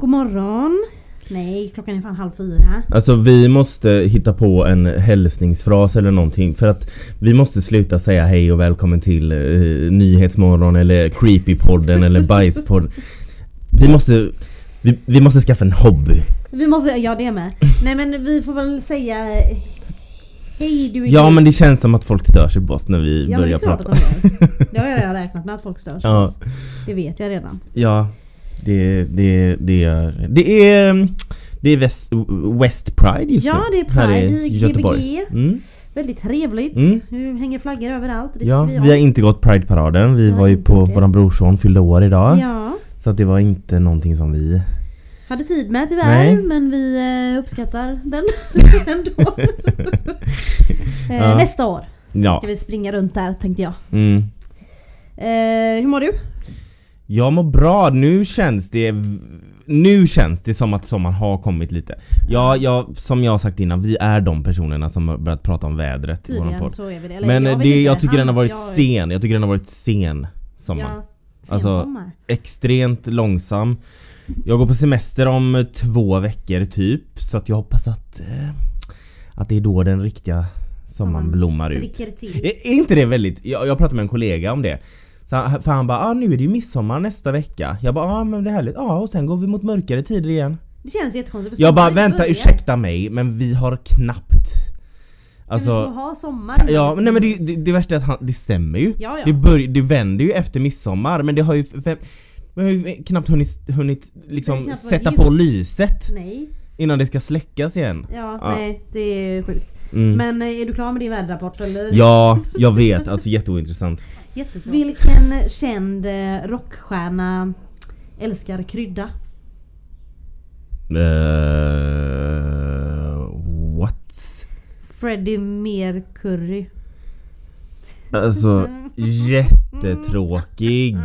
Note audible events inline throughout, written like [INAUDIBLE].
God morgon. Nej, klockan är fan halv fyra. Alltså vi måste hitta på en hälsningsfras eller någonting för att vi måste sluta säga hej och välkommen till uh, Nyhetsmorgon eller Creepypodden eller [LAUGHS] Bajspodden. Vi måste, vi, vi måste skaffa en hobby. Vi måste, ja det med. Nej men vi får väl säga eh, Hej du är Ja men det känns som att folk stör sig på oss när vi Ja, men det börjar är klart prata. att de gör. [LAUGHS] Det har jag räknat med att folk stör sig på Ja. oss. Det vet jag redan. Ja, det, det, det är... Det är... Det är West, West Pride just Ja, det är Pride i Göteborg. Mm. Väldigt trevligt. Mm. Nu hänger flaggor överallt. Ja, vi vi har inte gått Pride-paraden. Vi har var ju på det. våran brorson fyllde år idag. Ja. Så att det var inte någonting som vi... Hade tid med tyvärr, Nej. men vi eh, uppskattar den [LAUGHS] ändå. [LAUGHS] Eh, Ja. Nästa år Ja. ska vi springa runt där tänkte jag. Mm. Eh, hur mår du? Jag mår bra, nu känns det nu känns det som att sommaren har kommit lite. Ja, ja, som jag har sagt innan, vi är de personerna som har börjat prata om vädret i Tydligen podd. så är vi det. Eller, Men jag jag, vet det, jag tycker den har varit jag- sen, jag tycker den har varit sen sommar. Ja, sen Alltså- sommar. Extremt långsam. Jag går på semester om två veckor typ, så att jag hoppas att, eh, att det är då den riktiga sommaren blommar ut. Till. Är, är inte det väldigt, jag, jag pratade med en kollega om det. Så han, för han bara ah, nu är det ju midsommar nästa vecka. Jag bara ah, men det är härligt. Ja och sen går vi mot mörkare tider igen. Det känns jättekonstigt för Jag bara vänta börjar. ursäkta mig men vi har knappt Men vi får Alltså ha sommar. Ja men nej men det, det, det värsta är att han, det stämmer ju. Ja, ja. Det, börj, det vänder ju efter midsommar men det har ju fem, vi har ju knappt hunnit, hunnit liksom knappt sätta på lyset Nej. innan det ska släckas igen. Ja, Ja. nej det är sjukt. Mm. Men eh, är du klar med din väderrapport eller? Ja, jag vet. Alltså jätteointressant. [LAUGHS] Jättebra. Vilken känd eh, rockstjärna älskar krydda? Uh, what? Freddie Mercury. Alltså [LAUGHS] jättetråkig.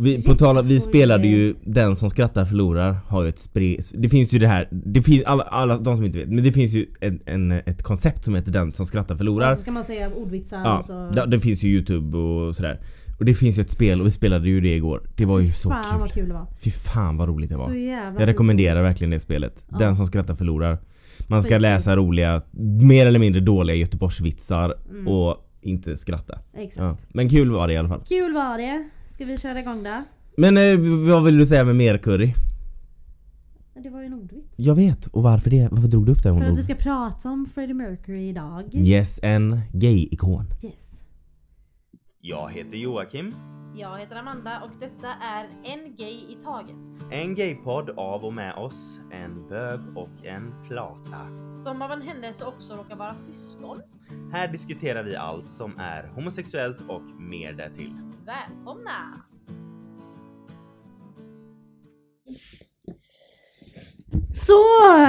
Vi, på tal vi spelade ju Den som skrattar förlorar har ju ett spre, Det finns ju det här, det finns alla, alla de som inte vet, men det finns ju en, en, ett koncept som heter Den som skrattar förlorar. Och så ska man säga ordvitsar Ja, och så... det, det finns ju youtube och sådär. Och det finns ju ett spel och vi spelade ju det igår. Det var ju så Fan vad kul. kul det var. Fy fan vad roligt det var. Så jävla Jag rekommenderar verkligen det spelet. Ja. Den som skrattar förlorar. Man ska läsa roliga, mer eller mindre dåliga Göteborgsvitsar Mm. och inte skratta. Exakt. Ja. Men kul var det i alla fall. Kul var det. Ska vi köra igång då? Men eh, vad vill du säga med mer curry? Det var ju en ordvits. Jag vet, och varför det? Varför drog du upp det? För att vi ska prata om Freddie Mercury idag. Yes, en gay-ikon. Yes. Jag heter Joakim. Jag heter Amanda och detta är En Gay i Taget. En gaypodd av och med oss, en bög och en flata. Som av en händelse också råkar vara syskon. Här diskuterar vi allt som är homosexuellt och mer därtill. Välkomna! Så!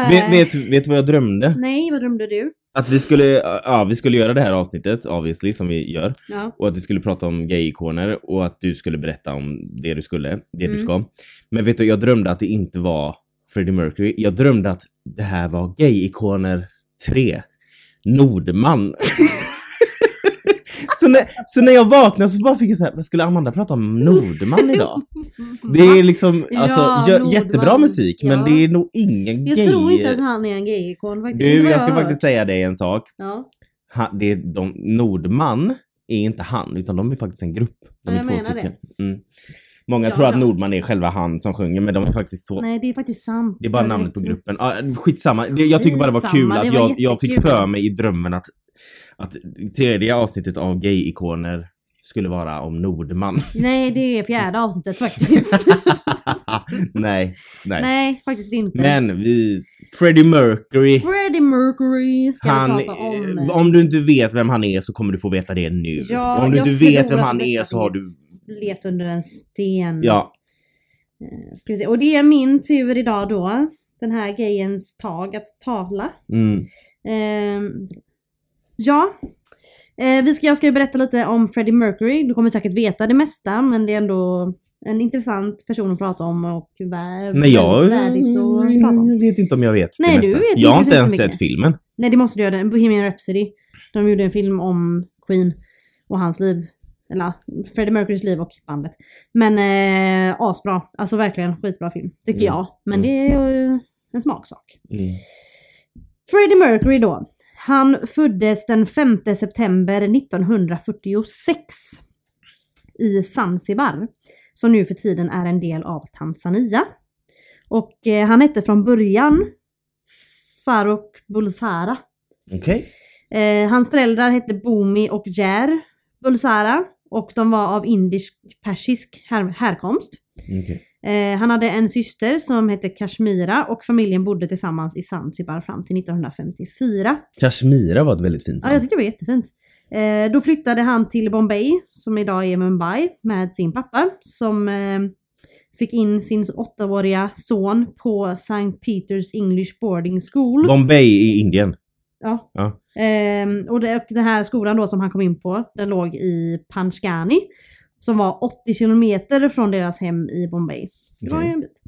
Vet, vet, vet du vad jag drömde? Nej, vad drömde du? Att vi skulle, ja, vi skulle göra det här avsnittet, obviously, som vi gör. Ja. Och att vi skulle prata om gay-ikoner och att du skulle berätta om det du skulle, det du Mm. ska. Men vet du, jag drömde att det inte var Freddie Mercury. Jag drömde att det här var gay-ikoner 3. Nordman. [LAUGHS] när, så när jag vaknade så bara fick jag så här, skulle Amanda prata om Nordman idag? [LAUGHS] Det är liksom, alltså, Ja, Nordman. jättebra musik men Ja. det är nog ingen Jag gay... tror inte att han är en gay-ikon faktiskt. Du, jag ska hört. faktiskt säga dig en sak. Ja, Ha, det är de, Nordman är inte han, utan de är faktiskt en grupp. De Ja, är jag två stycken. Mm. Många Ja, tror att. Nordman är själva han som sjunger, men de är faktiskt två. nej det är faktiskt sant. Det är bara namnet på gruppen. Ah, skitsamma. Jag tycker bara det var kul att var jag, jag fick för mig i drömmen att, att tredje avsnittet av gay-ikoner skulle vara om Nordman. [LAUGHS] Nej, det är fjärde [LAUGHS] avsnittet faktiskt. [LAUGHS] nej, nej, nej, faktiskt inte. Men vi, Freddie Mercury. Freddie Mercury ska Han, vi prata om. eh, om du inte vet vem han är så kommer du få veta det nu. Ja, om du inte vet vem han är så har du... Levt under en sten. Ja, Eh, Ska vi se. Och det är min tur idag då. Den här gayens tag att tala. mm. Ehm, ja. Eh, vi ska, jag ska ju berätta lite om Freddie Mercury. Du kommer säkert veta det mesta men det är ändå en intressant person att prata om och vä- Nej jag värdigt att prata om. vet inte om jag vet Nej, det du mesta. vet Jag har inte inte ens så mycket. sett filmen. Nej det måste du göra, den. Bohemian Rhapsody. De gjorde en film om Queen och hans liv. Eller Freddie Mercurys liv och bandet. Men eh, asbra. Alltså verkligen skitbra film. Tycker Mm. jag. Men Mm. det är ju en smaksak. Mm. Freddie Mercury då. Han föddes den 5 september 1946 i Zanzibar, som nu för tiden är en del av Tanzania. Och eh, han hette från början Farouk Bulsara. Okej. Eh, hans föräldrar hette Bumi och Jer Bulsara och de var av indisk-persisk här- härkomst. Okej. Eh, han hade en syster som hette Kashmira och familjen bodde tillsammans i Zanzibar fram till 1954. Kashmira var ett väldigt fint Ja, jag namn. tycker det var jättefint. Eh, då flyttade han till Bombay, som idag är Mumbai, med sin pappa som eh, fick in sin åttaåriga son på St. Peters English Boarding School. Bombay i Indien. Ja. Ja. Ehm, och, det, den här skolan då som han kom in på, den låg i Panchgani. Som var 80 kilometer från deras hem i Bombay. Det var ju en bit.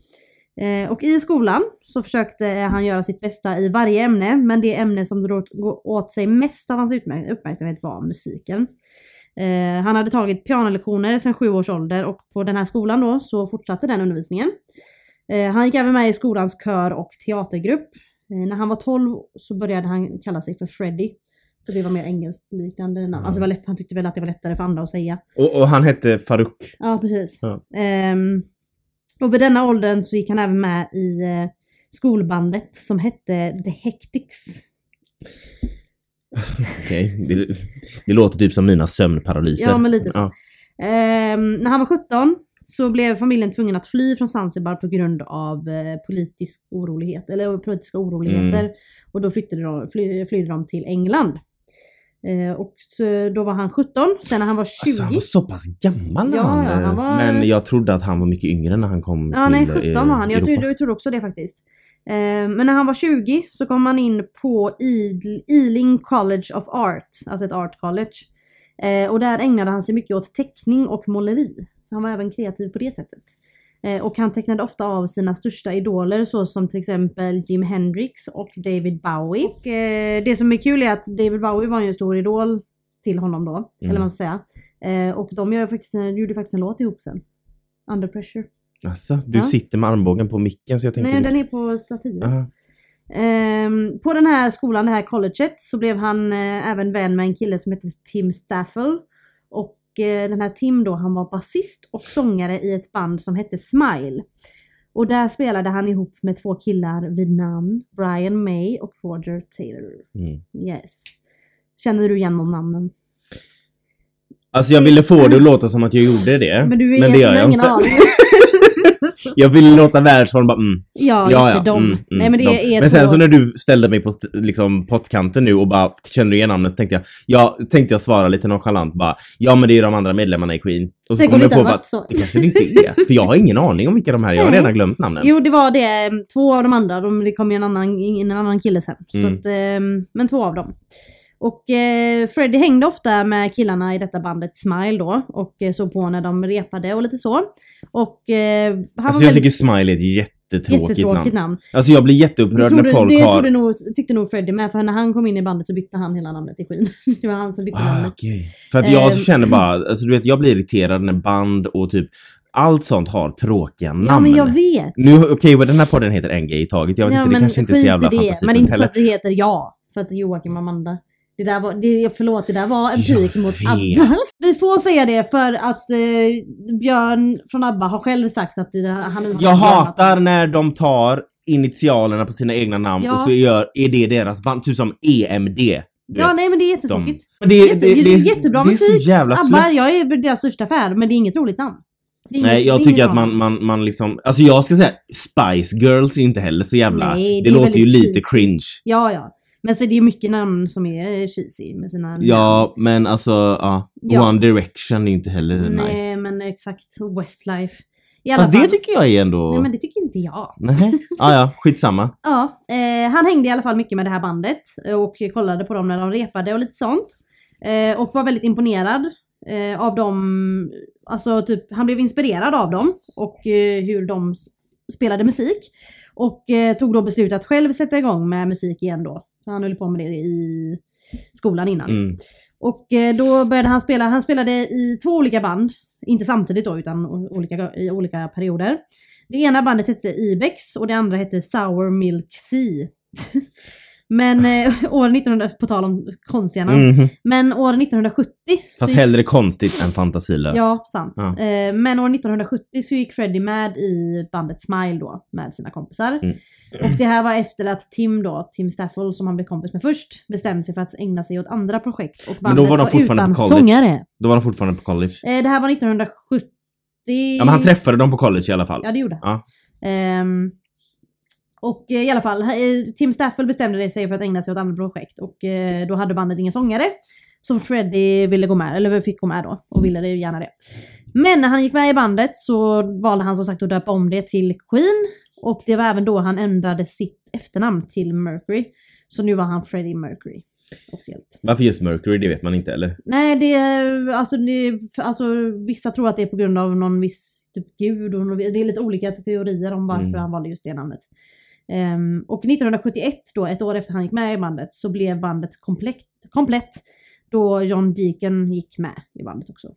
Eh, och i skolan så försökte han göra sitt bästa i varje ämne, men det ämne som drog åt sig mest av hans uppmärksamhet var musiken. Eh, han hade tagit pianolektioner sedan sju års ålder och på den här skolan då så fortsatte den undervisningen. Eh, han gick även med i skolans kör och teatergrupp. Eh, när han var 12 så började han kalla sig för Freddy. För det var mer engelskliknande namn. Alltså det var lätt, han tyckte väl att det var lättare för andra att säga. Och, och han hette Farouk. Ja, precis. Ja. Ehm, och vid denna åldern så gick han även med i eh, skolbandet som hette The Hectics. [LAUGHS] Okej. Det, det låter typ som mina sömnparalyser. Ja, men lite så. Ja. Ehm, när han var 17 så blev familjen tvungen att fly från Zanzibar på grund av eh, politisk orolighet, eller politiska oroligheter. Mm. Och då flyttade de, fly, flydde de till England. Eh, och eh, då var han 17, sen när han var 20. Alltså han var så pass gammal när Ja, han, ja, han eh, var- Men jag trodde att han var mycket yngre när han kom Ja, till nej eh, 17 var han. Jag trodde, jag trodde också det faktiskt. Eh, men när han var 20 så kom han in på Ealing College of Art, alltså ett art college. Eh, och där ägnade han sig mycket åt teckning och måleri. Så han var även kreativ på det sättet. Eh, och han tecknade ofta av sina största idoler såsom till exempel Jim Hendrix och David Bowie. Och, eh, det som är kul är att David Bowie var ju en stor idol till honom då, Mm. eller vad man ska säga. Eh, och de gör faktiskt, gjorde faktiskt en låt ihop sen. Under pressure. Alltså, du Ja. sitter med armbågen på micken så jag tänkte... Nej, den är på stativet. Aha. Ehm, på den här skolan, det här colleget, så blev han eh, även vän med en kille som hette Tim Staffel. Och eh, den här Tim då, han var basist och sångare i ett band som hette Smile. Och där spelade han ihop med två killar vid namn Brian May och Roger Taylor. Mm. Yes. Känner du igen de namnen? Alltså jag ville få det att låta som att jag gjorde det. Men du vet, men det gör jag ingen inte. [LAUGHS] [LAUGHS] Jag ville låta världsform bara mm. Ja, just det, de. mm, mm, Nej men det de. är Men sen så när du ställde mig på liksom pottkanten nu och bara kände du igen namnet så tänkte jag, ja, tänkte jag svara lite nonchalant bara, ja men det är ju de andra medlemmarna i Queen. Och så kom om jag på varit så. det kanske det inte är. För jag har ingen aning om vilka de här är, jag har redan glömt namnen. Jo, det var det. mm, Två av de andra. De, det kom ju en annan, en annan kille sen. Så Mm. att, ehm, men två av dem. Och eh, Freddie hängde ofta med killarna i detta bandet Smile då. Och eh, såg på när de repade och lite så. Och eh, han Alltså var jag väldigt tycker Smile är ett jättetråkigt, jättetråkigt namn. namn. Alltså jag blir Det, jätteupprörd när folk det har... trodde nog, tyckte nog Freddie med. För när han kom in i bandet så bytte han hela namnet till Queen. [LAUGHS] det var han som bytte Ah, namnet. okej. För att jag Ehm. känner bara, [CLEARS THROAT] alltså du vet jag blir irriterad när band och typ allt sånt har tråkiga namn. Ja men jag vet. Nu, okej, vad den här podden heter en grej i taget. Jag vet ja, inte, det men kanske inte är så jävla det. fantasifullt Men det är inte så att det heter ja. För att det Joakim och Amanda. Det där var, det, förlåt, det där var en pik mot. ABBA. Vi får säga det för att eh, Björn från ABBA har själv sagt att det, han Jag Björn hatar att- när de tar initialerna på sina egna namn Ja. och så gör, är det deras band, typ som EMD. Ja vet. nej men det är de, jättetråkigt. men det, Jätte, det, det, det, är- jättebra det är musik. så jävla ABBA, slött. jag är deras största fan men det är inget roligt namn. Nej, jag tycker att man, man, man liksom, alltså jag ska säga Spice Girls är inte heller så jävla, Nej, det, det låter ju väldigt lite cheesy. cringe. Ja ja. Men så är det ju mycket namn som är cheesy med sina namn. Ja, men alltså, ja. Ja. One Direction är inte heller nice. Nej men exakt. Westlife. I alla Fast fall. det tycker jag är ändå... Nej men det tycker inte jag. Nej, ah, ja, skitsamma. [LAUGHS] Ja, eh, han hängde i alla fall mycket med det här bandet och kollade på dem när de repade och lite sånt. Eh, och var väldigt imponerad eh, av dem. Alltså typ, han blev inspirerad av dem och eh, hur de spelade musik. Och eh, tog då beslutet att själv sätta igång med musik igen då. Han höll på med det i skolan innan. Mm. Och eh, då började han spela, han spelade i två olika band. Inte samtidigt då utan olika, i olika perioder. Det ena bandet hette Ibex och det andra hette Sour Milk Sea. [LAUGHS] Men eh, år 1900, på tal om konstiga namn. Mhm. Men år 1970 Fast så gick- hellre konstigt än fantasilöst. Ja, sant. Ja. Eh, men år 1970 så gick Freddie med i bandet Smile då med sina kompisar. Mm. Och det här var efter att Tim då, Tim Staffel som han blev kompis med först, bestämde sig för att ägna sig åt andra projekt. Och Men bandet då var de fortfarande utan på college. sångare. Då var han fortfarande på college. Eh, det här var 1970. Ja men han träffade dem på college i alla fall. Ja, det gjorde han. Ja. Ehm, och eh, i alla fall, eh, Tim Staffel bestämde sig för att ägna sig åt andra projekt och eh, då hade bandet ingen sångare. Så Freddie ville gå med, eller fick gå med då och ville det gärna det. Men när han gick med i bandet så valde han som sagt att döpa om det till Queen och det var även då han ändrade sitt efternamn till Mercury. Så nu var han Freddie Mercury officiellt. Varför just Mercury, det vet man inte eller? Nej, det är alltså, det, alltså vissa tror att det är på grund av någon viss typ gud och det är lite olika teorier om varför Mm. han valde just det namnet. Ehm, och 1971 då, ett år efter han gick med i bandet, så blev bandet komplett, komplett då John Deacon gick med i bandet också.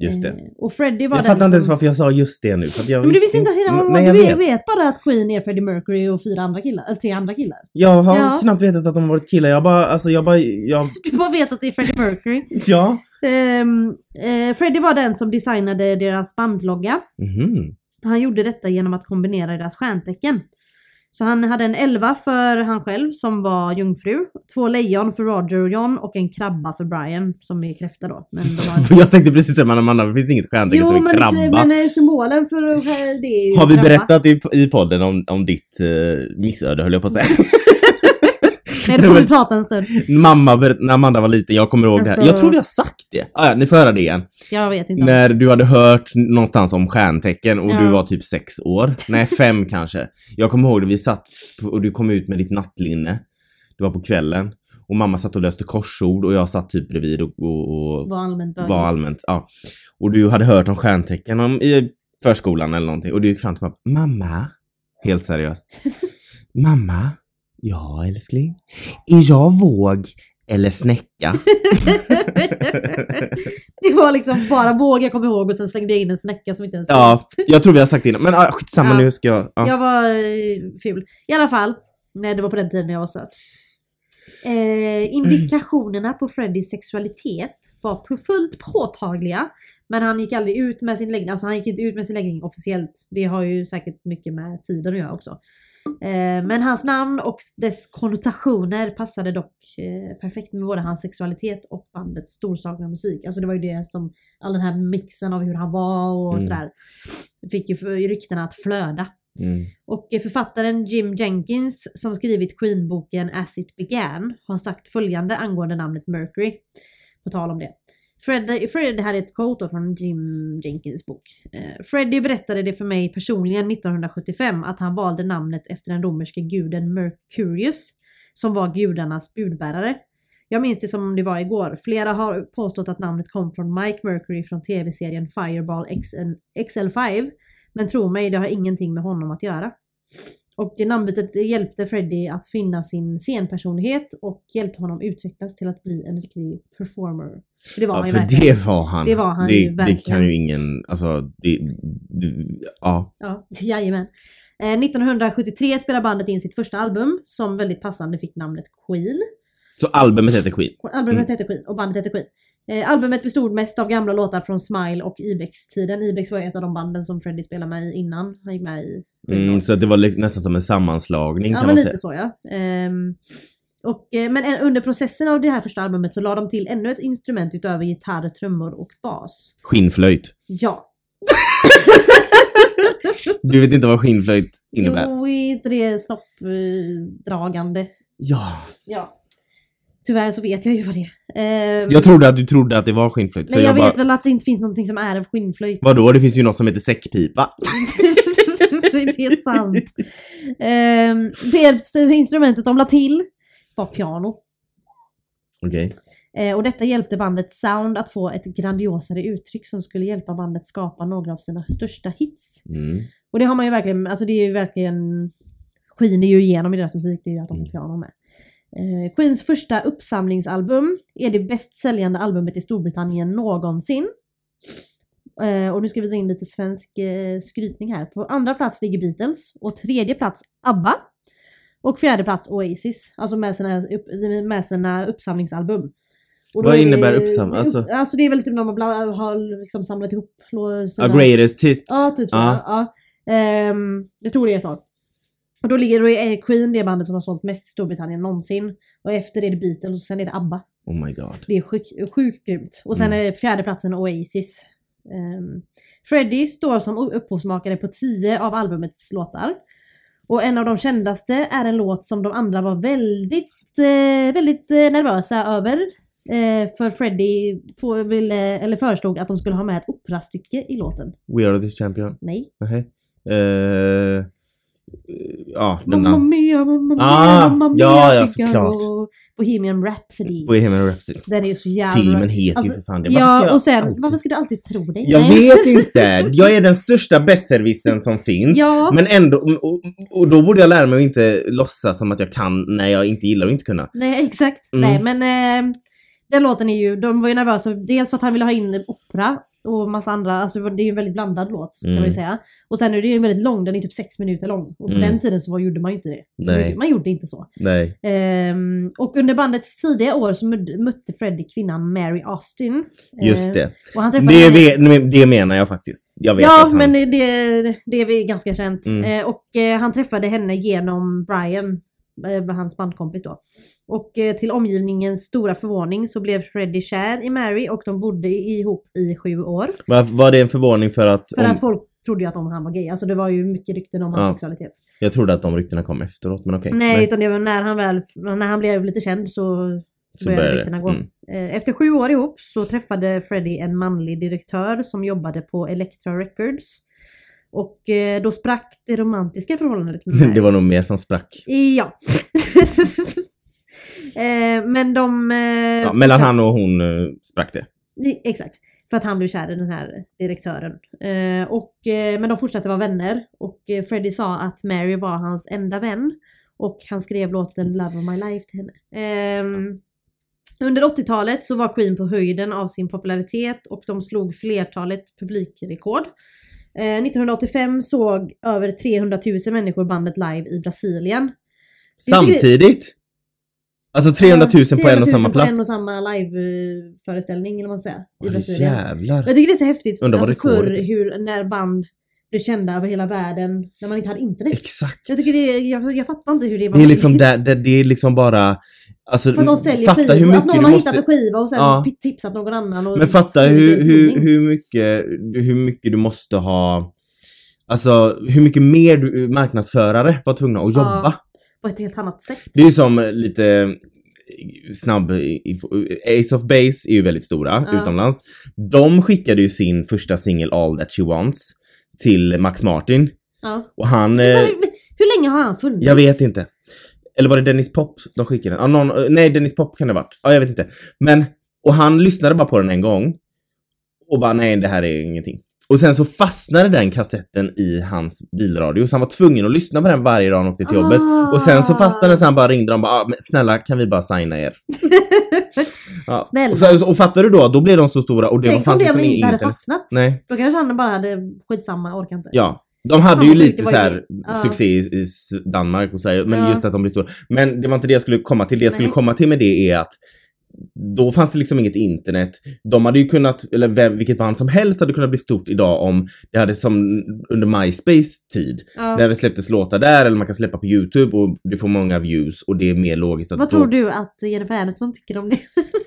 Just det. Ehm, och Freddie var Jag fattar inte ens varför jag sa just det nu. För jag Men du visste inte att Nej jag du vet. vet bara att Queen är Freddie Mercury och fyra andra killar, eller tre andra killar. Jag har Ja. knappt vetat att de varit killar. Jag bara, alltså jag bara, jag, [LAUGHS] Du bara vet att det är Freddie Mercury. [LAUGHS] ja. Ehm, eh, Freddie var den som designade deras bandlogga. Mhm. Han gjorde detta genom att kombinera deras stjärntecken. Så han hade en elva för han själv som var jungfru, två lejon för Roger och John och en krabba för Brian som är kräfta då. Men de har... [LAUGHS] Jag tänkte precis säga, man, man, det finns inget stjärntecken som Jo en men, krabba. liksom, men eh, symbolen för det är ju Har vi krabba. berättat i, i podden om, om ditt uh, missöde höll jag på att säga. [LAUGHS] [LAUGHS] Nej det får vi prata en stund. Mamma, berätt, när Amanda var liten, jag kommer ihåg det här. Alltså- Jag tror vi har sagt det. Ah, ja, ni får höra det igen. Jag vet inte. När du hade hört någonstans om stjärntecken och Ja. du var typ sex år. Nej, fem [LAUGHS] kanske. Jag kommer ihåg det, vi satt och du kom ut med ditt nattlinne. Det var på kvällen. Och mamma satt och löste korsord och jag satt typ bredvid och, och, och Var allmänt bögig. var allmänt. Ja. Och du hade hört om stjärntecken om, i förskolan eller någonting. Och du gick fram till mig Mamma, helt seriöst. [LAUGHS] Mamma, ja älskling. Är jag våg eller snäcka? [LAUGHS] det var liksom bara våg jag kommer ihåg och sen slängde jag in en snäcka som inte ens ja, jag tror vi har sagt det innan. Men ah, skitsamma Ja. nu ska jag... Ja. Jag var eh, ful. I alla fall. Nej, det var på den tiden jag var söt. Eh, indikationerna på Freddys sexualitet var fullt påtagliga. Men han gick aldrig ut med sin läggning. Alltså han gick inte ut med sin läggning officiellt. Det har ju säkert mycket med tiden att göra också. Eh, men hans namn och dess konnotationer passade dock eh, perfekt med både hans sexualitet och bandets storsakliga musik. Alltså det var ju det som, all den här mixen av hur han var och Mm. sådär. Fick ju ryktena att flöda. Mm. Och eh, författaren Jim Jenkins som skrivit Queen-boken As it began har sagt följande angående namnet Mercury. På tal om det. Fred, Fred, det här är ett quote då från Jim Jenkins bok. Eh, Freddie berättade det för mig personligen 1975 att han valde namnet efter den romerske guden Mercurius som var gudarnas budbärare. Jag minns det som om det var igår. Flera har påstått att namnet kom från Mike Mercury från tv-serien Fireball XN XL5 men tro mig, det har ingenting med honom att göra. Och det namnbytet hjälpte Freddie att finna sin scenpersonlighet och hjälpte honom utvecklas till att bli en riktig performer. För det var Ja, han ju för verkligen. det var han. Det var han det, ju det verkligen. kan ju ingen, alltså, det, det, ja. Ja, [LAUGHS] jajamän. Eh, 1973 spelade bandet in sitt första album som väldigt passande fick namnet Queen. Så albumet heter Queen. Albumet hette Queen och bandet hette Queen. Eh, albumet bestod mest av gamla låtar från Smile och Ibex-tiden. Ibex var ju ett av de banden som Freddie spelade med i innan han gick med i Queen. Mm, så det var li- nästan som en sammanslagning Ja kan men man lite säga. så ja. Ehm, och, eh, men en- under processen av det här första albumet så la de till ännu ett instrument utöver gitarr, trummor och bas. Skinnflöjt. Ja. [LAUGHS] Du vet inte vad skinnflöjt innebär? Jo, inte det snoppdragande? Ja. Ja. Tyvärr så vet jag ju vad det är. Ehm, Jag trodde att du trodde att det var skinnflöjt. Men jag, jag, bara, vet väl att det inte finns någonting som är en skinnflöjt. vadå? Det finns ju något som heter säckpipa. [LAUGHS] det är sant. Ehm, det instrumentet de la till var piano. Okej. Eh, och detta hjälpte bandets sound att få ett grandiosare uttryck som skulle hjälpa bandet skapa några av sina största hits. Mm. Och det har man ju verkligen, alltså det är ju verkligen skiner ju igenom i deras musik, det är ju att de har Mm. piano med. Eh, Queens första uppsamlingsalbum är det bäst säljande albumet i Storbritannien någonsin. Eh, och nu ska vi dra in lite svensk eh, skrytning här. På andra plats ligger Beatles och tredje plats ABBA. Och fjärde plats Oasis, alltså med sina, med sina uppsamlingsalbum. Vad innebär uppsam- alltså? Alltså det är väl typ när man bla- har liksom samlat ihop lå- A greatest hits. Ja, typ så. Ja. Ja. Ehm, jag tror det är ett tag. Och då ligger då är Queen det bandet som har sålt mest i Storbritannien någonsin. Och efter är det Beatles och sen är det ABBA. Oh my god. Det är sjukt, sjukt grymt. Och sen Mm. är fjärde platsen Oasis. Um, Freddie står som upphovsmakare på 10 av albumets låtar. Och en av de kändaste är en låt som de andra var väldigt, eh, väldigt eh, nervösa över. Eh, för Freddie på, ville, eller föreslog att de skulle ha med ett operastycke i låten. We are the champion. Nej. Nej. Eh, ja, den Mamma mia, mamma mia, Ah, mamma mia, ja, ja, såklart. Bohemian Rhapsody. Bohemian Rhapsody. Den är ju så jävla... Filmen heter Alltså, ju för fan det. Varför Ja, och sen, alltid- varför ska du alltid tro det? Jag Nej. vet inte. Jag är den största besserwissern som finns. Ja. Men ändå, och, och då borde jag lära mig att inte låtsas som att jag kan när jag inte gillar att inte kunna. Nej, exakt. Mm. Nej, men eh, den låten är ju, de var ju nervösa, dels för att han ville ha in opera och massa andra, alltså det är ju en väldigt blandad låt kan Mm. man ju säga. Och sen är det ju väldigt lång, den är typ sex minuter lång. Och på Mm. den tiden så var, gjorde man ju inte det. Nej. Man gjorde inte så. Nej. Ehm, och under bandets tidiga år så mötte- Freddie kvinnan Mary Austin. Just Eh, det. Och han träffade Det, henne- det menar jag faktiskt. Jag vet Ja, att han... men det, det, är ganska känt. Mm. Eh, och eh, han träffade henne genom Brian, eh, hans bandkompis då. Och eh, till omgivningens stora förvåning så blev Freddie kär i Mary och de bodde ihop i sju år. Var, var det en förvåning för att... För om, att folk trodde ju att om han var gay. Alltså det var ju mycket rykten om hans Ja. sexualitet. Jag trodde att de ryktena kom efteråt, men okej. Nej, utan det var när han väl, när han blev lite känd så Så började ryktena gå. Mm. Eh, Efter sju år ihop så träffade Freddie en manlig direktör som jobbade på Elektra Records. Och eh, då sprack det romantiska förhållandet med. [LAUGHS] Det var nog mer som sprack. Ja. [LAUGHS] eh, men de... Eh, Ja, mellan han och hon sprack det. Exakt. För att han blev kär i den här direktören. Och, men de fortsatte vara vänner. Och Freddie sa att Mary var hans enda vän. Och han skrev låten Love of my life till henne. Ehm, under 80-talet så var Queen på höjden av sin popularitet och de slog flertalet publikrekord. Eh, 1985 såg över 300 000 människor bandet live i Brasilien. Samtidigt? Alltså 300 000 på en och 300 000 samma på plats? en och samma live-föreställning eller vad man säger. I Brasilien. jävlar. Jag tycker det är så häftigt Undrar alltså, förr hur, när band blev kända över hela världen när man inte hade internet. Exakt. Jag tycker det jag, jag fattar inte hur det var Det är liksom där, där det är liksom bara... Alltså, För att de säljer fatta skivor, hur mycket att någon har måste... hittat en skiva och sen Ja. tipsat någon annan. Och Men fatta hur, hur, hur, mycket, hur mycket du måste ha... Alltså hur mycket mer du, marknadsförare var tvungna att jobba. Ja. På ett helt annat sätt. Det är ju som lite snabb. Ace of Base är ju väldigt stora Ja. utomlands. De skickade ju sin första singel All That She Wants till Max Martin. Ja. Och han... Eh, Hur länge har han funnits? jag vet inte. Eller var det Dennis Pop de skickade den? Ah, någon, eh, nej, Dennis Pop kan det ha varit. Ja, jag vet inte. Men, och han lyssnade bara på den en gång. Och bara, nej det här är ingenting. Och sen så fastnade den kassetten i hans bilradio, så han var tvungen att lyssna på den varje dag han åkte till jobbet. Ah. Och sen så fastnade den så han bara ringde dem och bara, ah, snälla kan vi bara signa er? [LAUGHS] Ja. Snälla. Och, så, och fattar du då, då blev de så stora och det Tänk om fanns det liksom inte hade fastnat. Nej, Då kanske han bara hade skitsamma, orkar inte. ja. De hade ju lite så här. Ja. succé i, i Danmark och Sverige, men Ja. just att de blir stora. Men det var inte det jag skulle komma till. Det jag skulle Nej. komma till med det är att då fanns det liksom inget internet. De hade ju kunnat, eller vem, vilket band som helst hade kunnat bli stort idag om det hade som under MySpace tid. Ja. Där det släpptes låtar där eller man kan släppa på YouTube och du får många views och det är mer logiskt att Vad då, tror du att Jennifer Aniston tycker om det?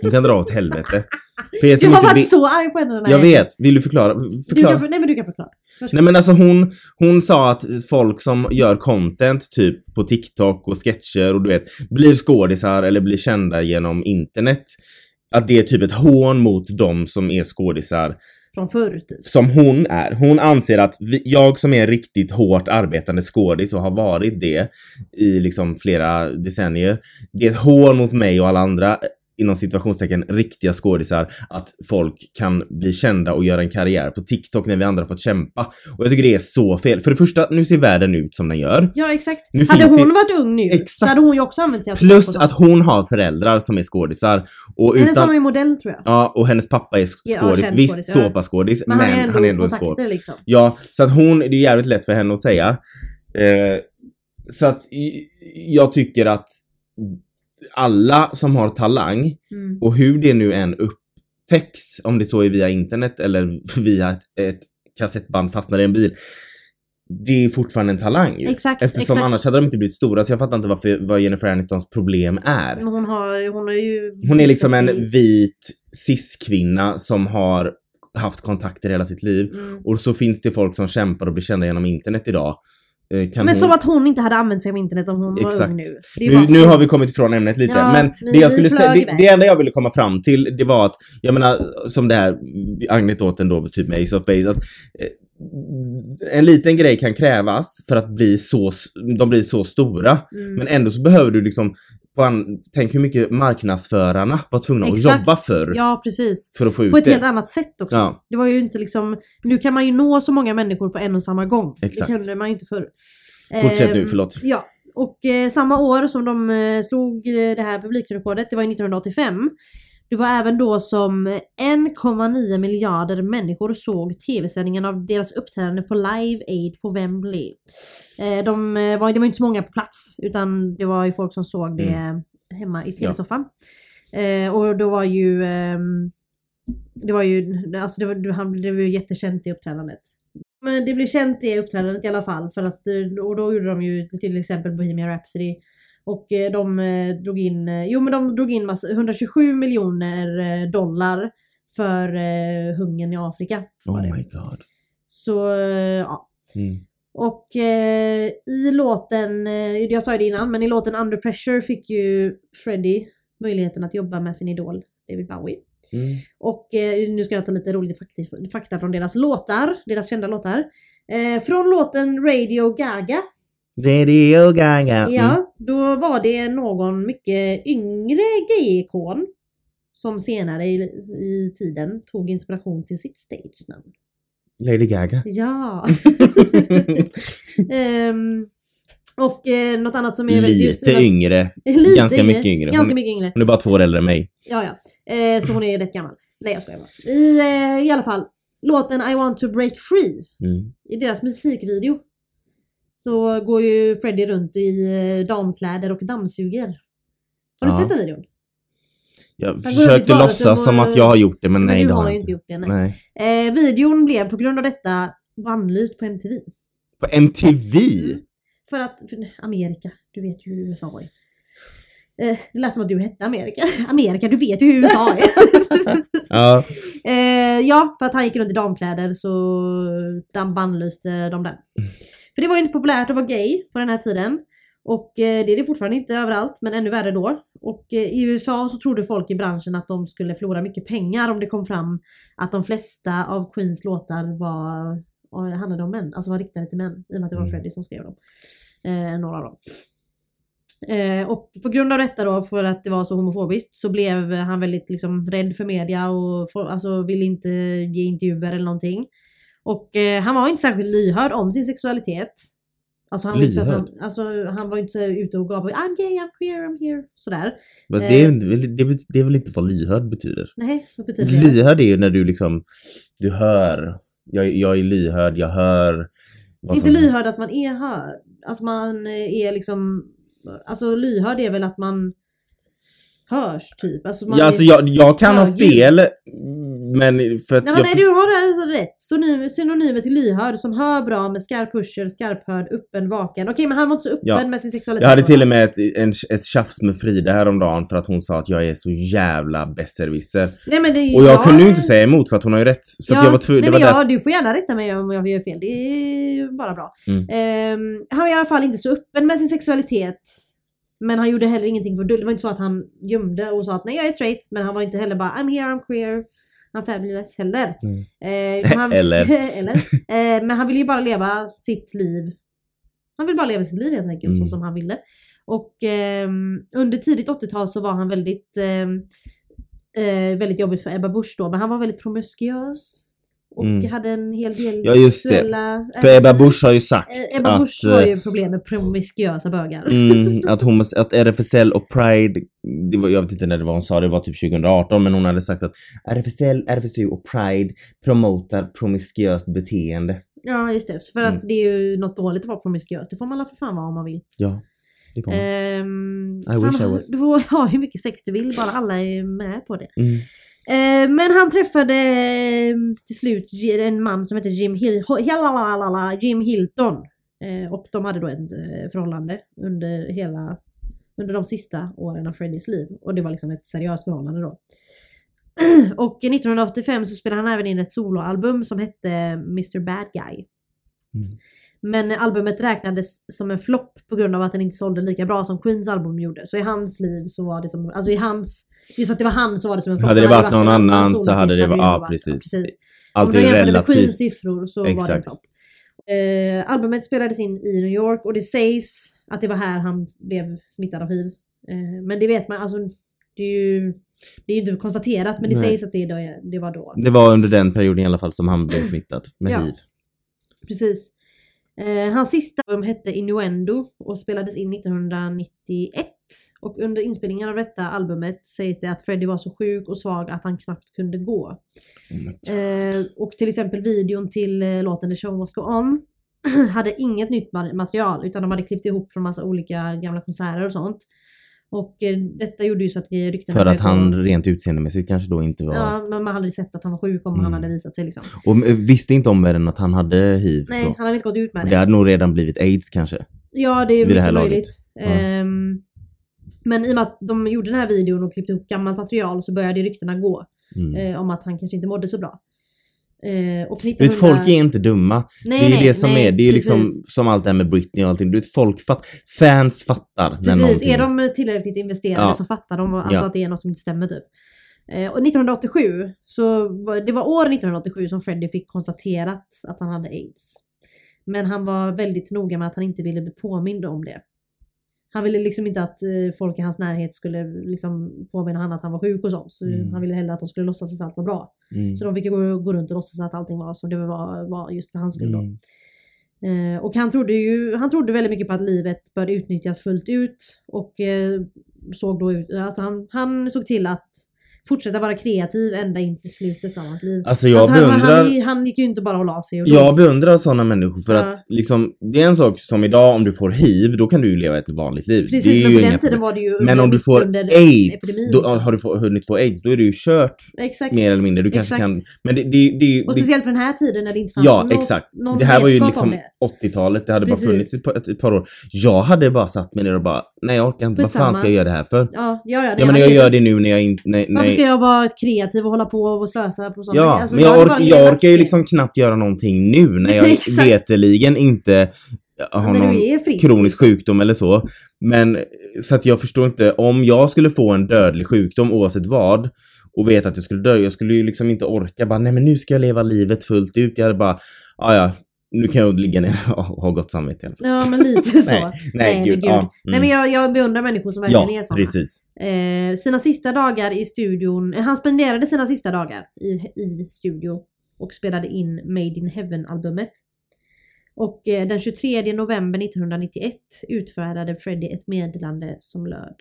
Hon kan dra åt helvete. [LAUGHS] Som Jag har varit vet- så arg på henne. Jag vet, vill du förklara? Du förklara. kan, nej men du kan förklara. Varsågod. Nej men alltså hon, hon sa att folk som gör content typ på TikTok och sketcher och du vet blir skådisar eller blir kända genom internet. Att det är typ ett hån mot de som är skådisar Från förr typ. som hon är. Hon anser att vi, jag som är en riktigt hårt arbetande skådis och har varit det i liksom flera decennier. Det är ett hån mot mig och alla andra inom situationstecken riktiga skådisar att folk kan bli kända och göra en karriär på TikTok när vi andra fått kämpa. Och jag tycker det är så fel. För det första, nu ser världen ut som den gör. Ja exakt. Nu hade hon det- varit ung nu så Exakt. hade hon ju också använt sig av Plus att hon har föräldrar som är skådisar. Och Hennes mamma är modell tror jag. Ja, och hennes pappa är Ja, skådis. känd Visst, skådis, ja. såpaskådis, men, Men han är ändå, han är ändå en skådis. liksom. Ja, så att hon, det är jävligt lätt för henne att säga. Eh, så att jag tycker att alla som har talang, Mm. och hur det nu än upptäcks, om det så är via internet eller [LAUGHS] via ett, ett kassettband fastnar i en bil, det är fortfarande en talang ju. Exakt, Eftersom exakt. annars hade de inte blivit stora, så jag fattar inte varför, vad Jennifer Anistons problem är. Men Hon har, hon har ju... Hon är liksom en vit cis-kvinna som har haft kontakter hela sitt liv. Mm. Och så finns det folk som kämpar och blir kända genom internet idag. Eh, Men hon... som att hon inte hade använt sig av internet om hon var Exakt. ung nu. Nu, nu har vi kommit ifrån ämnet lite, Ja, men det jag skulle säga, det, det enda jag ville komma fram till, det var att, jag menar, som det här anekdoten då, typ med Ace of Base, att eh, en liten grej kan krävas för att bli så, de blir så stora, Mm. men ändå så behöver du liksom, an, tänk hur mycket marknadsförarna var tvungna att Exakt. jobba för, Ja, precis. för att få ut På ett det. helt annat sätt också. Ja. Det var ju inte liksom... Nu kan man ju nå så många människor på en och samma gång. Exakt. Det kunde man ju inte förr. Fortsätt nu, Ehm, förlåt. Ja, och eh, samma år som de eh, slog eh, det här publikrekordet, det var ju 1985. Det var även då som 1,9 miljarder människor såg tv-sändningen av deras uppträdande på Live Aid på Wembley. Eh, de, eh, var, det var inte så många på plats utan det var ju folk som såg det Mm. hemma i tv-soffan. Eh, och då var ju ehm, det var ju, alltså det var, han blev ju jättekänt i uppträdandet. Men det blev känt i uppträdandet i alla fall för att, och då gjorde de ju till exempel Bohemian Rhapsody. Och eh, de eh, drog in, eh, jo men de drog in massa, 127 miljoner dollar för eh, hungern i Afrika. Oh my god. Så ja. Mm. Och eh, i låten, jag sa ju det innan, men i låten Under Pressure fick ju Freddie möjligheten att jobba med sin idol David Bowie. Mm. Och eh, nu ska jag ta lite rolig fakta, fakta från deras låtar, deras kända låtar. Eh, från låten Radio Gaga, Radio Gaga. Mm. ja, då var det någon mycket yngre gay-ikon som senare i, i tiden tog inspiration till sitt stage-namn. Lady Gaga. Ja! [LAUGHS] Ehm, och eh, något annat som är väldigt just- [LAUGHS] Lite yngre. Lite Ganska mycket yngre. Hon- Ganska mycket yngre. Hon är bara två år äldre än mig. Ja, ja. Eh, så hon är rätt gammal. Nej, jag skojar bara. I, eh, I alla fall, låten I want to break free, Mm. i deras musikvideo, så går ju Freddie runt i eh, damkläder och dammsuger. Har du Ja. sett den videon? Jag försökte låtsas som att jag har gjort det, men Men nej du det har jag inte gjort det. Nej. Nej. Eh, videon blev på grund av detta bannlyst på MTV. På MTV? För att, för Amerika, du vet ju hur USA är. Eh, det lät som att du hette Amerika. [LAUGHS] Amerika, du vet ju hur USA är. [LAUGHS] Ja. eh, ja, för att han gick runt i damkläder så de bannlyste de där. För det var ju inte populärt att vara gay på den här tiden. Och eh, det är det fortfarande inte överallt, men ännu värre då. Och eh, i USA så trodde folk i branschen att de skulle förlora mycket pengar om det kom fram att de flesta av Queens låtar var, eh, handlade om män, alltså var riktade till män. I och med att det var Mm. Freddie som skrev dem. Eh, några av dem. Eh, och på grund av detta då, för att det var så homofobiskt, så blev han väldigt liksom rädd för media och for, alltså ville inte ge intervjuer eller någonting. Och eh, han var inte särskilt lyhörd om sin sexualitet. Alltså han, var inte så att han, Lyhörd? alltså han var inte så ute och gav I'm gay, I'm queer, I'm here. Sådär. Men det, Eh. är, väl- det, det är väl inte vad lyhörd betyder? Nej, vad betyder det? Lyhörd är ju när du liksom, du hör. Jag, jag är lyhörd, jag hör. Inte som- lyhörd att man är hörd. Alltså man är liksom... Alltså lyhörd är väl att man hörs typ. Alltså man Ja, alltså jag, jag kan ha fel. Men för att Nej, jag... nej du har alltså rätt. Synonym, synonymer till lyhörd som hör bra med skarp hörsel, skarphörd, öppen, vaken. Okej men han var inte så öppen Ja. med sin sexualitet. Jag hade till och med ett, en, ett tjafs med Frida häromdagen för att hon sa att jag är så jävla besserwisser. Nej, men det, Och jag ja, kunde ju inte säga emot för att hon har ju rätt. Så att jag var tvungen, nej, men ja, Du får gärna rätta mig om jag gör fel. Det är bara bra. Mm. Ehm, han var i alla fall inte så öppen med sin sexualitet. Men han gjorde heller ingenting för Det var inte så att han gömde och sa att nej jag är straight. Men han var inte heller bara I'm here, I'm queer. I'm fabulous heller. Mm. Eh, han, Eller. [LAUGHS] eller. Eh, men han ville ju bara leva sitt liv. Han vill bara leva sitt liv helt enkelt så Mm. som han ville. Och ehm, under tidigt 80-tal så var han väldigt, ehm, eh, väldigt jobbigt för Ebba Busch då, men han var väldigt promiskuös. Och Mm. hade en hel del Ja, just det. För Ebba. Busch har ju sagt Eh, Ebba att, Busch har eh, ju problem med promiskuösa bögar. Mm, [LAUGHS] att, homos- att RFSL och Pride, det var, jag vet inte när det var hon sa det, var typ 2018, men hon hade sagt att RFSL, RFSU och Pride promotar promiskuöst beteende. Ja just det, för att Mm. det är ju något dåligt att vara promiskuös. Det får man la för fan vara om man vill. Ja, det får man. Ehm, I wish I han- was. [LAUGHS] Du får [LAUGHS] ha hur mycket sex du vill, bara alla är med på det. Mm. Eh, men han träffade eh, till slut en man som hette Jim, Hil- Jim Hilton. Eh, och de hade då ett förhållande under hela under de sista åren av Freddys liv. Och det var liksom ett seriöst förhållande då. [CLEARS THROAT] och 1985 så spelade han även in ett soloalbum som hette Mr Bad Guy. Mm. Men albumet räknades som en flopp på grund av att den inte sålde lika bra som Queens album gjorde. Så i hans liv så var det som, alltså i hans, just att det var han så var det som en flopp. Hade det varit någon annan så hade det varit- ja, precis. Om Allt du är jämför med relativt. Queens siffror så var det en Exakt. flopp. Eh, albumet spelades in i New York och det sägs att det var här han blev smittad av hiv. Eh, men det vet man, alltså det är ju det är ju inte konstaterat men det Nej. sägs att det, det var då. Det var under den perioden i alla fall som han blev smittad med Ja. hiv. Precis. Eh, hans sista album hette Innuendo och spelades in 1991. Och under inspelningen av detta albumet sägs det att Freddie var så sjuk och svag att han knappt kunde gå. Oh. Eh, och till exempel videon till eh, låten The Show Must Go On [CLEARS THROAT] hade inget nytt ma- material utan de hade klippt ihop från massa olika gamla konserter och sånt. Och eh, detta gjorde ju så att ryktena För att han rent utseendemässigt kanske då inte var... Ja, men man hade ju sett att han var sjuk om han Mm. hade visat sig liksom. Och eh, visste inte om världen att han hade hiv Nej, då? han hade inte gått ut med det. det hade nog redan blivit aids kanske. Ja, det är det här mycket laget. möjligt. Ja. Ehm, men i och med att de gjorde den här videon och klippte ihop gammalt material så började ryktena gå Mm. eh, om att han kanske inte mådde så bra. Eh, och Du 1900... vet, folk är inte dumma. nej, det är nej, det som nej, är, det är liksom precis. som allt det här med Britney och allting. Du vet, folk fatt, fans fattar när Precis, någonting... är de tillräckligt investerade Ja. så fattar de alltså Ja. att det är något som inte stämmer typ. Eh, och 1987, så var, det var år 1987 som Freddie fick konstaterat att han hade aids. Men han var väldigt noga med att han inte ville bli påmind om det. Han ville liksom inte att eh, folk i hans närhet skulle liksom påminna honom att han var sjuk och sånt. Så Mm. han ville hellre att de skulle låtsas att allt var bra. Mm. Så de fick gå, gå runt och låtsas att allting var som det var, var just för hans skull. Mm. Eh, och han trodde ju han trodde väldigt mycket på att livet började utnyttjas fullt ut. Och eh, såg då ut, alltså han, han såg till att fortsätta vara kreativ ända in till slutet av hans liv. Alltså jag alltså han, beundrar... han, han gick ju inte bara och la sig och Jag dog. beundrar sådana människor för Ja. att liksom, det är en sak som idag om du får hiv, då kan du ju leva ett vanligt liv. Precis, men på den tiden var det ju Men om du får aids, epidemin, då, liksom. har du få, hunnit få aids, då är det ju kört Exakt. mer eller mindre. Du kanske Exakt. kan... Men det, det, det, Och speciellt på den här tiden när det inte fanns Ja, någon, exakt. någon Det här var ju liksom det. 80-talet, det hade Precis. bara funnits ett par, ett, par år. Jag hade bara satt mig ner och bara, nej jag orkar inte, vad fan ska jag göra det här för? Ja, ja, ja. det Ja men var jag gör det nu när jag inte... Nej, Varför ska jag vara kreativ och hålla på och slösa på sånt? Ja, Alltså, men jag, ork, jag orkar ju liksom knappt göra någonting nu när jag [LAUGHS] veteligen inte har någon frisk. kronisk liksom. sjukdom eller så. Men så att jag förstår inte, om jag skulle få en dödlig sjukdom oavsett vad och vet att jag skulle dö, jag skulle ju liksom inte orka bara nej men nu ska jag leva livet fullt ut. Jag hade bara, "Ah, ja nu kan jag ligga ner och ha gott samvete i alla fall. Ja men lite [LAUGHS] så. Nej, nej, men gud, ja, Nej mm. men jag, jag beundrar människor som verkligen är Ja, såna. precis. Eh, sina sista dagar i studion, eh, han spenderade sina sista dagar i, i studio och spelade in Made in Heaven-albumet. Och eh, den 23 november 1991 utfärdade Freddie ett meddelande som löd.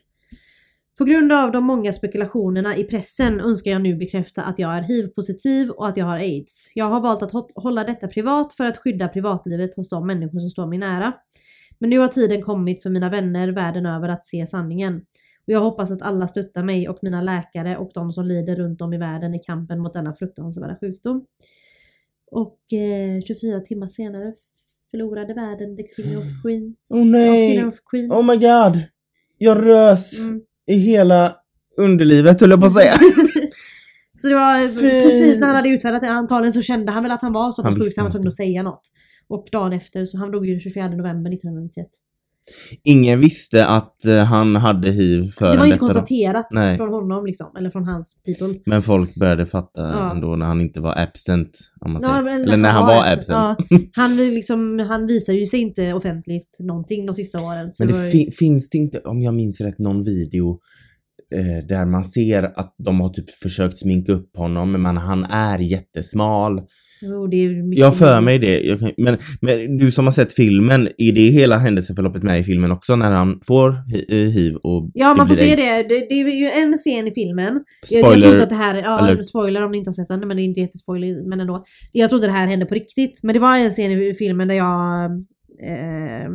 På grund av de många spekulationerna i pressen önskar jag nu bekräfta att jag är hiv-positiv och att jag har aids. Jag har valt att hå- hålla detta privat för att skydda privatlivet hos de människor som står mig nära. Men nu har tiden kommit för mina vänner världen över att se sanningen. Och jag hoppas att alla stöttar mig och mina läkare och de som lider runt om i världen i kampen mot denna fruktansvärda sjukdom. Och eh, 24 timmar senare förlorade världen the King of Queens. Åh nej! King of Queens. Oh my god! Jag rös Mm. I hela underlivet höll jag på att säga. [LAUGHS] så det var Fy. precis när han hade utfärdat det antagligen så kände han väl att han var så pass sjuk så han var tvungen att säga något. Och dagen efter, så han dog ju den 24 november 1991. Ingen visste att eh, han hade hiv förrän Det var inte detta då. konstaterat Nej. från honom liksom, eller från hans people. Men folk började fatta Ja. ändå när han inte var absent. Om man Ja, säger. men Eller när han var absent. Ja, [LAUGHS] han, liksom, han visar ju sig inte offentligt någonting de sista åren. Så Men det var det ju- fi- finns det inte, om jag minns rätt, någon video eh, där man ser att de har typ försökt sminka upp honom men han är jättesmal. Mycket Jag för mig det. Jag kan, men, men du som har sett filmen, är det hela händelseförloppet med i filmen också när han får eh, hiv och Ja, man får se det. det. Det är ju en scen i filmen. Jag, jag Spoiler. trodde att det här, ja, alert. spoiler om ni inte har sett den, men det är inte jättespoiler, men ändå. Jag trodde det här hände på riktigt. Men det var en scen i filmen där jag eh,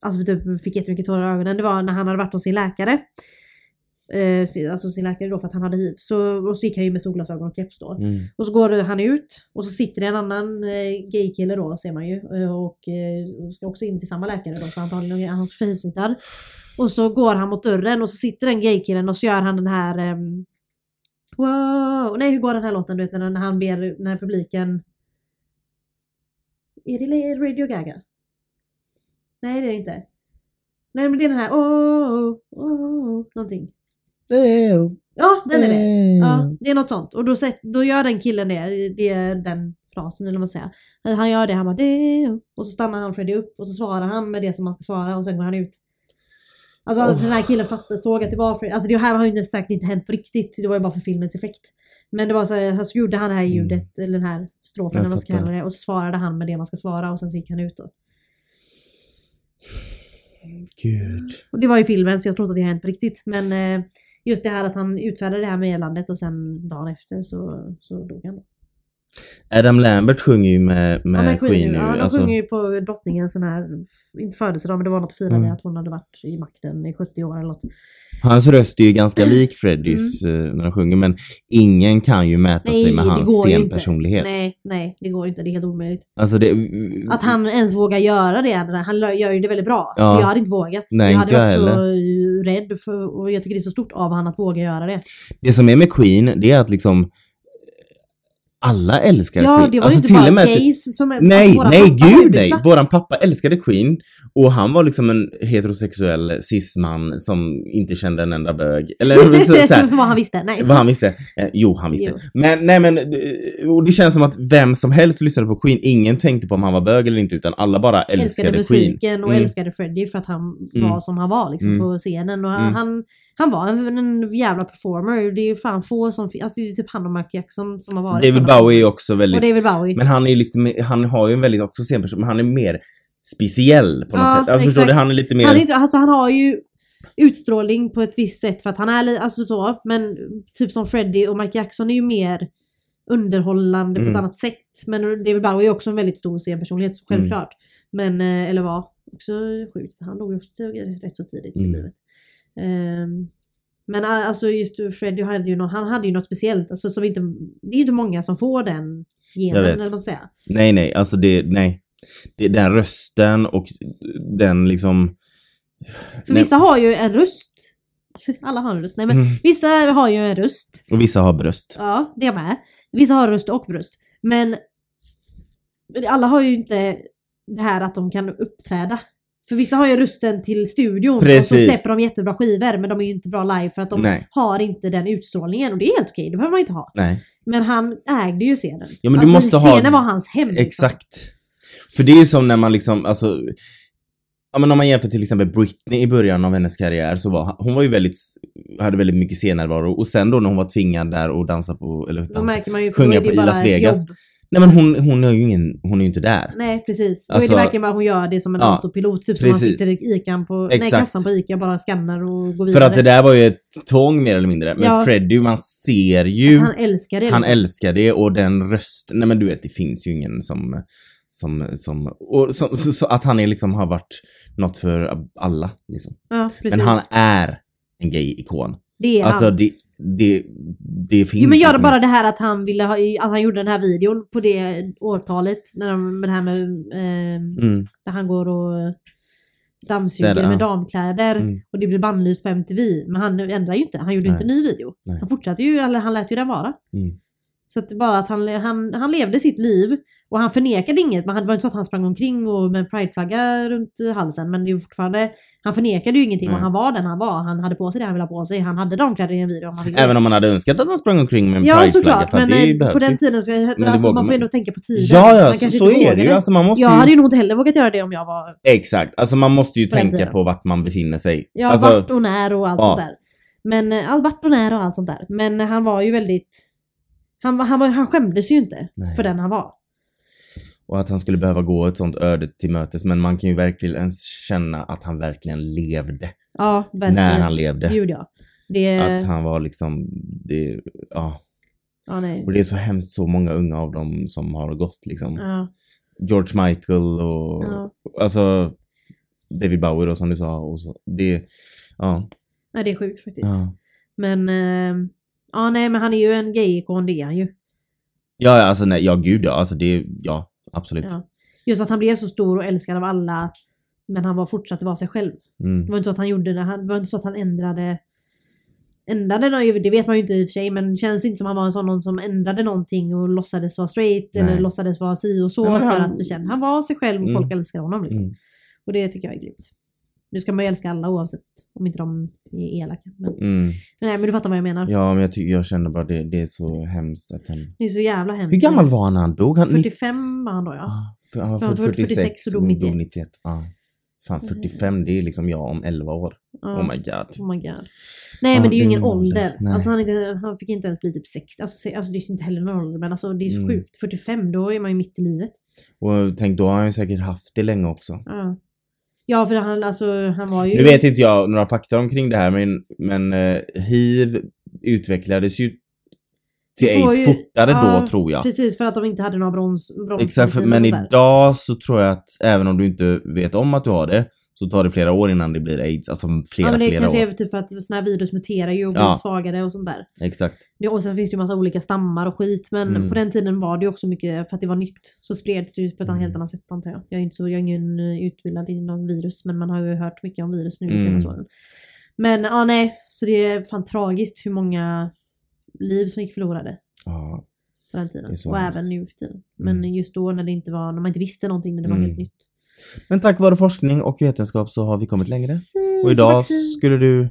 alltså typ fick jättemycket tårar i ögonen. Det var när han hade varit hos sin läkare. Eh, alltså sin läkare då för att han hade hiv. Så, och så gick han ju med solglasögon och keps då. Mm. Och så går han ut och så sitter det en annan eh, gaykille då ser man ju eh, och eh, ska också in till samma läkare då för antagligen är han också hivsmittad. Och så går han mot dörren och så sitter den gaykillen och så gör han den här ehm, Wow! Nej hur går den här låten du vet när han ber, när publiken Är det Radio Gaga? Nej det är det inte. Nej men det är den här oh, oh, någonting. Ja den är det. Ja, det är något sånt. Och då, då gör den killen det, det är den frasen eller vad man säger. Han gör det, han bara och så stannar han Freddy upp och så svarar han med det som man ska svara och sen går han ut. Alltså Oh. den här killen fattade, såg att det var Freddy. Alltså det här har ju inte säkert inte hänt på riktigt. Det var ju bara för filmens effekt. Men det var så här, så gjorde han det här ljudet, eller den här strofen eller vad man ska kalla det. Och så svarade han med det man ska svara och sen så gick han ut då. Gud. Och det var ju filmen så jag trodde att det hade hänt på riktigt. Men eh, just det här att han utfärdade det här meddelandet och sen dagen efter så, så dog han. då. Adam Lambert sjunger ju med, med ja, men Queen, Queen nu. ja, de alltså, sjunger ju på drottningens sån här, inte födelsedag men det var något firande Mm. att hon hade varit i makten i 70 år eller något. Hans röst är ju ganska lik Freddys eh, när han sjunger men ingen kan ju mäta sig med hans scenpersonlighet. Nej, nej, det går inte. Det är helt omöjligt. Alltså det... Att han ens vågar göra det, han gör ju det väldigt bra. Ja. Jag hade inte vågat. Nej, jag hade inte varit jag så rädd för, och jag tycker det är så stort av han att våga göra det. Det som är med Queen, det är att liksom alla älskar Ja, Queen. det var alltså, inte bara gays som. Nej, våra nej, pappa gud nej! Våran pappa älskade Queen och han var liksom en heterosexuell cisman som inte kände en enda bög. Eller så, så här, [LAUGHS] Vad han visste. Nej. vad han visste. Eh, jo, han visste. Jo. Men nej men, eh, och det känns som att vem som helst lyssnade på Queen, ingen tänkte på om han var bög eller inte utan alla bara älskade, älskade Queen. musiken och Mm. älskade Freddie för att han Mm. var som han var liksom Mm. på scenen. Och han, Mm. Han, var en, en jävla performer. Det är ju fan få som Alltså det är typ han och Mark Jackson som har varit David Bowie är också väldigt, Och David Bowie. men han är liksom, han har ju en väldigt också scenperson, men han är mer speciell på något Ja, sätt. Alltså förstår du, han är lite mer... Han, är inte, alltså, han har ju utstrålning på ett visst sätt för att han är li- alltså så, men typ som Freddie och Mike Jackson är ju mer underhållande på Mm. ett annat sätt. Men David Bowie är också en väldigt stor scenpersonlighet, Mm. självklart. Men, eh, eller var också sjukt. Han dog ju också rätt så tidigt i Mm. livet. Ehm, men alltså just Freddie hade ju något, han hade ju något speciellt, alltså som inte, det är ju inte många som får den genen, eller vad man säger. Nej, nej, alltså det, nej. Det, den rösten och den liksom... För Nej. vissa har ju en röst. [LAUGHS] Alla har en röst. Nej men Mm. vissa har ju en röst. Och vissa har bröst. Ja, det med. Vissa har röst och bröst. Men alla har ju inte det här att de kan uppträda. För vissa har ju rösten till studion och så Precis. släpper de jättebra skivor men de är ju inte bra live för att de Nej. har inte den utstrålningen och det är helt okej, det behöver man inte ha. Nej. Men han ägde ju scenen. Ja, men du alltså, måste ha- scenen var hans hem. liksom. Exakt. För det är ju som när man liksom, alltså... Ja men om man jämför till exempel Britney i början av hennes karriär så var hon var ju väldigt, hade väldigt mycket scennärvaro och sen då när hon var tvingad där och dansa på, eller dansa, märker man ju för sjunga på i Las Vegas. jobb. Nej men hon, hon är ju ingen, hon är ju inte där. Nej precis. Då Alltså- är det verkligen bara hon gör det som en Ja, autopilot. Typ som man precis. sitter i Ican på, nej, kassan på Ica bara skannar och går För vidare. att det där var ju ett tvång mer eller mindre. Men Ja. Freddie, man ser ju, han han, älskar det. liksom. älskar det och den rösten, nej men du vet det finns ju ingen som, som, som, och som, så, så att han är liksom har varit något för alla liksom. Ja, precis. Men han är en gay-ikon. det är Alltså han. det, det, det finns Jo men gör liksom bara det här att han ville ha, att han gjorde den här videon på det årtalet. När de, med det här med, eh, Mm. där han går och dammsuger Städa. med damkläder. Mm. Och det blir bannlyst på MTV. Men han ändrar ju inte. Han gjorde ju inte en ny video. Nej. Han fortsatte ju, eller han lät ju den vara. Mm. Så att bara att han, han, han levde sitt liv och han förnekade inget. Men det var inte så att han sprang omkring och med en prideflagga runt halsen. Men det är fortfarande, han förnekade ju ingenting och han var den han var. Han hade på sig det han ville ha på sig. Han hade de kläder i en video om han ville. Även om man hade önskat att han sprang omkring med en Ja prideflagga. såklart, för att men på den tiden jag, det alltså, man får ändå tänka på tiden. Ja, ja, så, så är det ju. Alltså man måste Jag ju... hade ju nog inte heller vågat göra det om jag var Exakt, alltså man måste ju På tänka på vart man befinner sig. Ja, alltså, vart och när och allt ja. sånt där. Men eh, vart och när och allt sånt där. Men han var ju väldigt... Han, var- han, var, han skämdes ju inte Nej. för den han var. Och att han skulle behöva gå ett sånt öde till mötes. Men man kan ju verkligen känna att han verkligen levde. Ja, verkligen. När han levde. Gud ja. Det... Att han var liksom, det, ja. Ja, nej. Och det är så hemskt så många unga av dem som har gått liksom. Ja, George Michael och Ja. alltså David Bowie då som du sa. Och så. Det, ja. ja, det är sjukt faktiskt. Ja, Men... Eh, ja, nej, men han är ju en gay-ikon, det är han ju. ja alltså nej, ja gud ja. Alltså det, ja absolut. Ja. Just att han blev så stor och älskad av alla. Men han var fortsatte vara sig själv. Mm. Det var inte så att han gjorde det. Han, det var inte så att han ändrade... Ändrade något, det vet man ju inte i och för sig, men det känns inte som han var en sån någon som ändrade någonting och låtsades vara straight Nej. eller låtsades vara si och så Ja, för han- att. Han var sig själv och Mm. folk älskade honom liksom. Mm. Och det tycker jag är grymt. Nu ska man ju älska alla oavsett om inte de är elaka. Men, Mm. nej men du fattar vad jag menar. Ja men jag, tycker, jag känner bara det, det är så hemskt att han... Det är så jävla hemskt. Hur gammal var han när han dog? Han, 45 var han då ja. Ah, för, ja, Ja, för, 46 46 och dog 91. 91. Ja. Fan 45 det är liksom jag om 11 år. ja. Oh my god. Oh my god. Nej Ja, men det är ju ingen ålder. ålder. Alltså han, inte, han fick inte ens bli typ 60. Alltså, alltså det är inte heller någon ålder men alltså det är så Mm. sjukt. 45 då är man ju mitt i livet. Och tänk då har han ju säkert haft det länge också. Ja. Ja för han, alltså, han var ju... Nu vet inte jag några fakta omkring det här men, men eh, hiv utvecklades ju till aids ju- fortare ja, då tror jag. Precis för att de inte hade några brons, brons Exakt, men idag så tror jag att även om du inte vet om att du har det så tar det flera år innan det blir aids. Alltså flera, Ja men det flera kanske år. är typ för att såna här virus muterar ju och blir Ja. svagare och sånt där. Exakt. Det, och sen finns det ju massa olika stammar och skit men Mm. på den tiden var det ju också mycket för att det var nytt. Så spreds det ju på ett Mm. helt annat sätt antar jag. Jag är, inte så, jag är ingen eh, utbildad inom virus men man har ju hört mycket om virus nu de Mm. senaste åren. Men ja nej, så det är fan tragiskt hur många liv som gick förlorade Ja. på den tiden. Och även nu för tiden. Men Mm. just då när det inte var, när man inte visste någonting, när det var Mm. helt nytt. Men tack vare forskning och vetenskap så har vi kommit längre. Precis, Och idag vaccin. skulle du...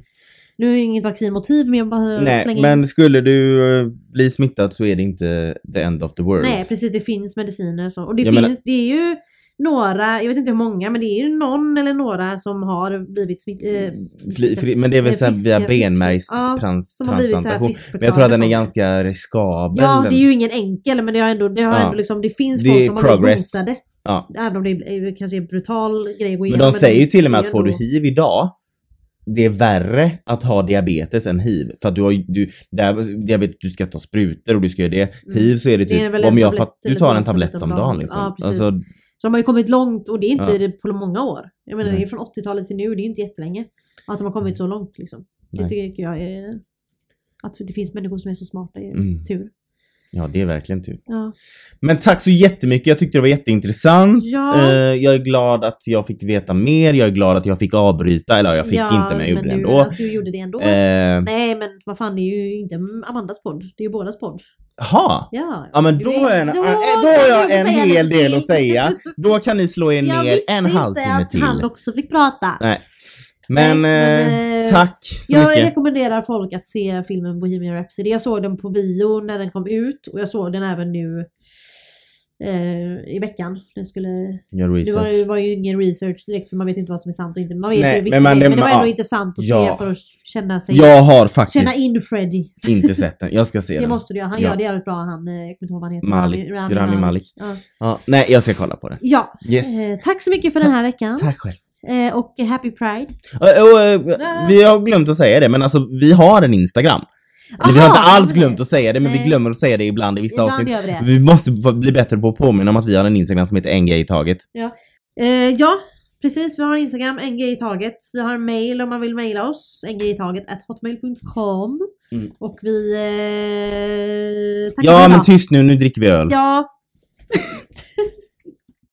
Nu är det inget vaccinmotiv men jag bara Nej, slänger in. men skulle du eh, bli smittad så är det inte the end of the world. Nej precis, det finns mediciner så. Och det Jag finns, menar- det är ju några, jag vet inte hur många, men det är ju någon eller några som har blivit smitt... Eh, Fli, fri, men det är väl såhär via benmärgstransplantation. här men jag tror att den är ganska riskabel. Ja, det är ju ingen enkel men det har ändå, det har Ja. ändå liksom, det finns Det folk som har blivit botade. Ja. Även om det är, kanske är en brutal grej att gå Men igenom. de säger ju till och med att får du hiv idag det är värre att ha diabetes än hiv. För att du har du, där, diabetes, du ska ta sprutor och du ska göra det. Mm. Hiv så är det Det är typ, om jag fatt, du tar en tablett om dagen liksom. Ja, precis. alltså, Så de har ju kommit långt och det är inte Ja. på många år. Jag menar Nej. det är från 80-talet till nu, det är inte jättelänge. Att de har kommit så långt liksom. Det Nej. tycker jag är... Att det finns människor som är så smarta är Mm. tur. Ja, det är verkligen tur. Ja. Men tack så jättemycket, jag tyckte det var jätteintressant. Ja. Eh, jag är glad att jag fick veta mer, jag är glad att jag fick avbryta, eller jag fick ja, inte men jag gjorde det du, ändå. Alltså, du gjorde det ändå. Eh, Nej men vad fan det är ju inte Amandas podd. Det är ju bådas podd. Ha. Ja. Ja men då har jag en, Då då jag en hel del att säga. [LAUGHS] Då kan ni slå er Jag ner visste en inte halvtimme att till. han också fick prata. Nej. Men, Nej, eh, men, eh, tack så Jag mycket. rekommenderar folk att se filmen Bohemian Rhapsody. Jag såg den på bio när den kom ut och jag såg den även nu eh, i veckan. Den skulle, Gör det var, det var ju ingen research direkt för man vet inte vad som är sant och inte. Man vet Nej, ju men man- men det det- var ändå ja. intressant att Ja. se för att känna sig... Jag har faktiskt Känna in Freddy. inte sett den. Jag ska se Det den. måste du göra. Han Ja. gör det jävligt bra han. eh, Jag kommer inte ihåg vad han heter. Malik. Rami Malik. Ja. Ja, nej, jag ska kolla på den. ja. Yes. Eh, tack så mycket för den här veckan. Tack själv. Eh, och Happy Pride. Och, och, eh, vi har glömt att säga det, men alltså vi har en Instagram. Eller vi har Aha, inte alls glömt att säga det, men vi Nej. glömmer att säga det ibland i vissa Ibland avsnitt. vi. Vi måste bli bättre på att påminna om att vi har en Instagram som heter en grej i taget. Eh, ja, precis. Vi har Instagram, en grej i taget. Vi har mail om man vill mejla oss. En grej i taget at hotmail.com. Mm. Och vi... Eh, tackar Ja, men tyst nu, nu dricker vi öl. Ja. [LAUGHS]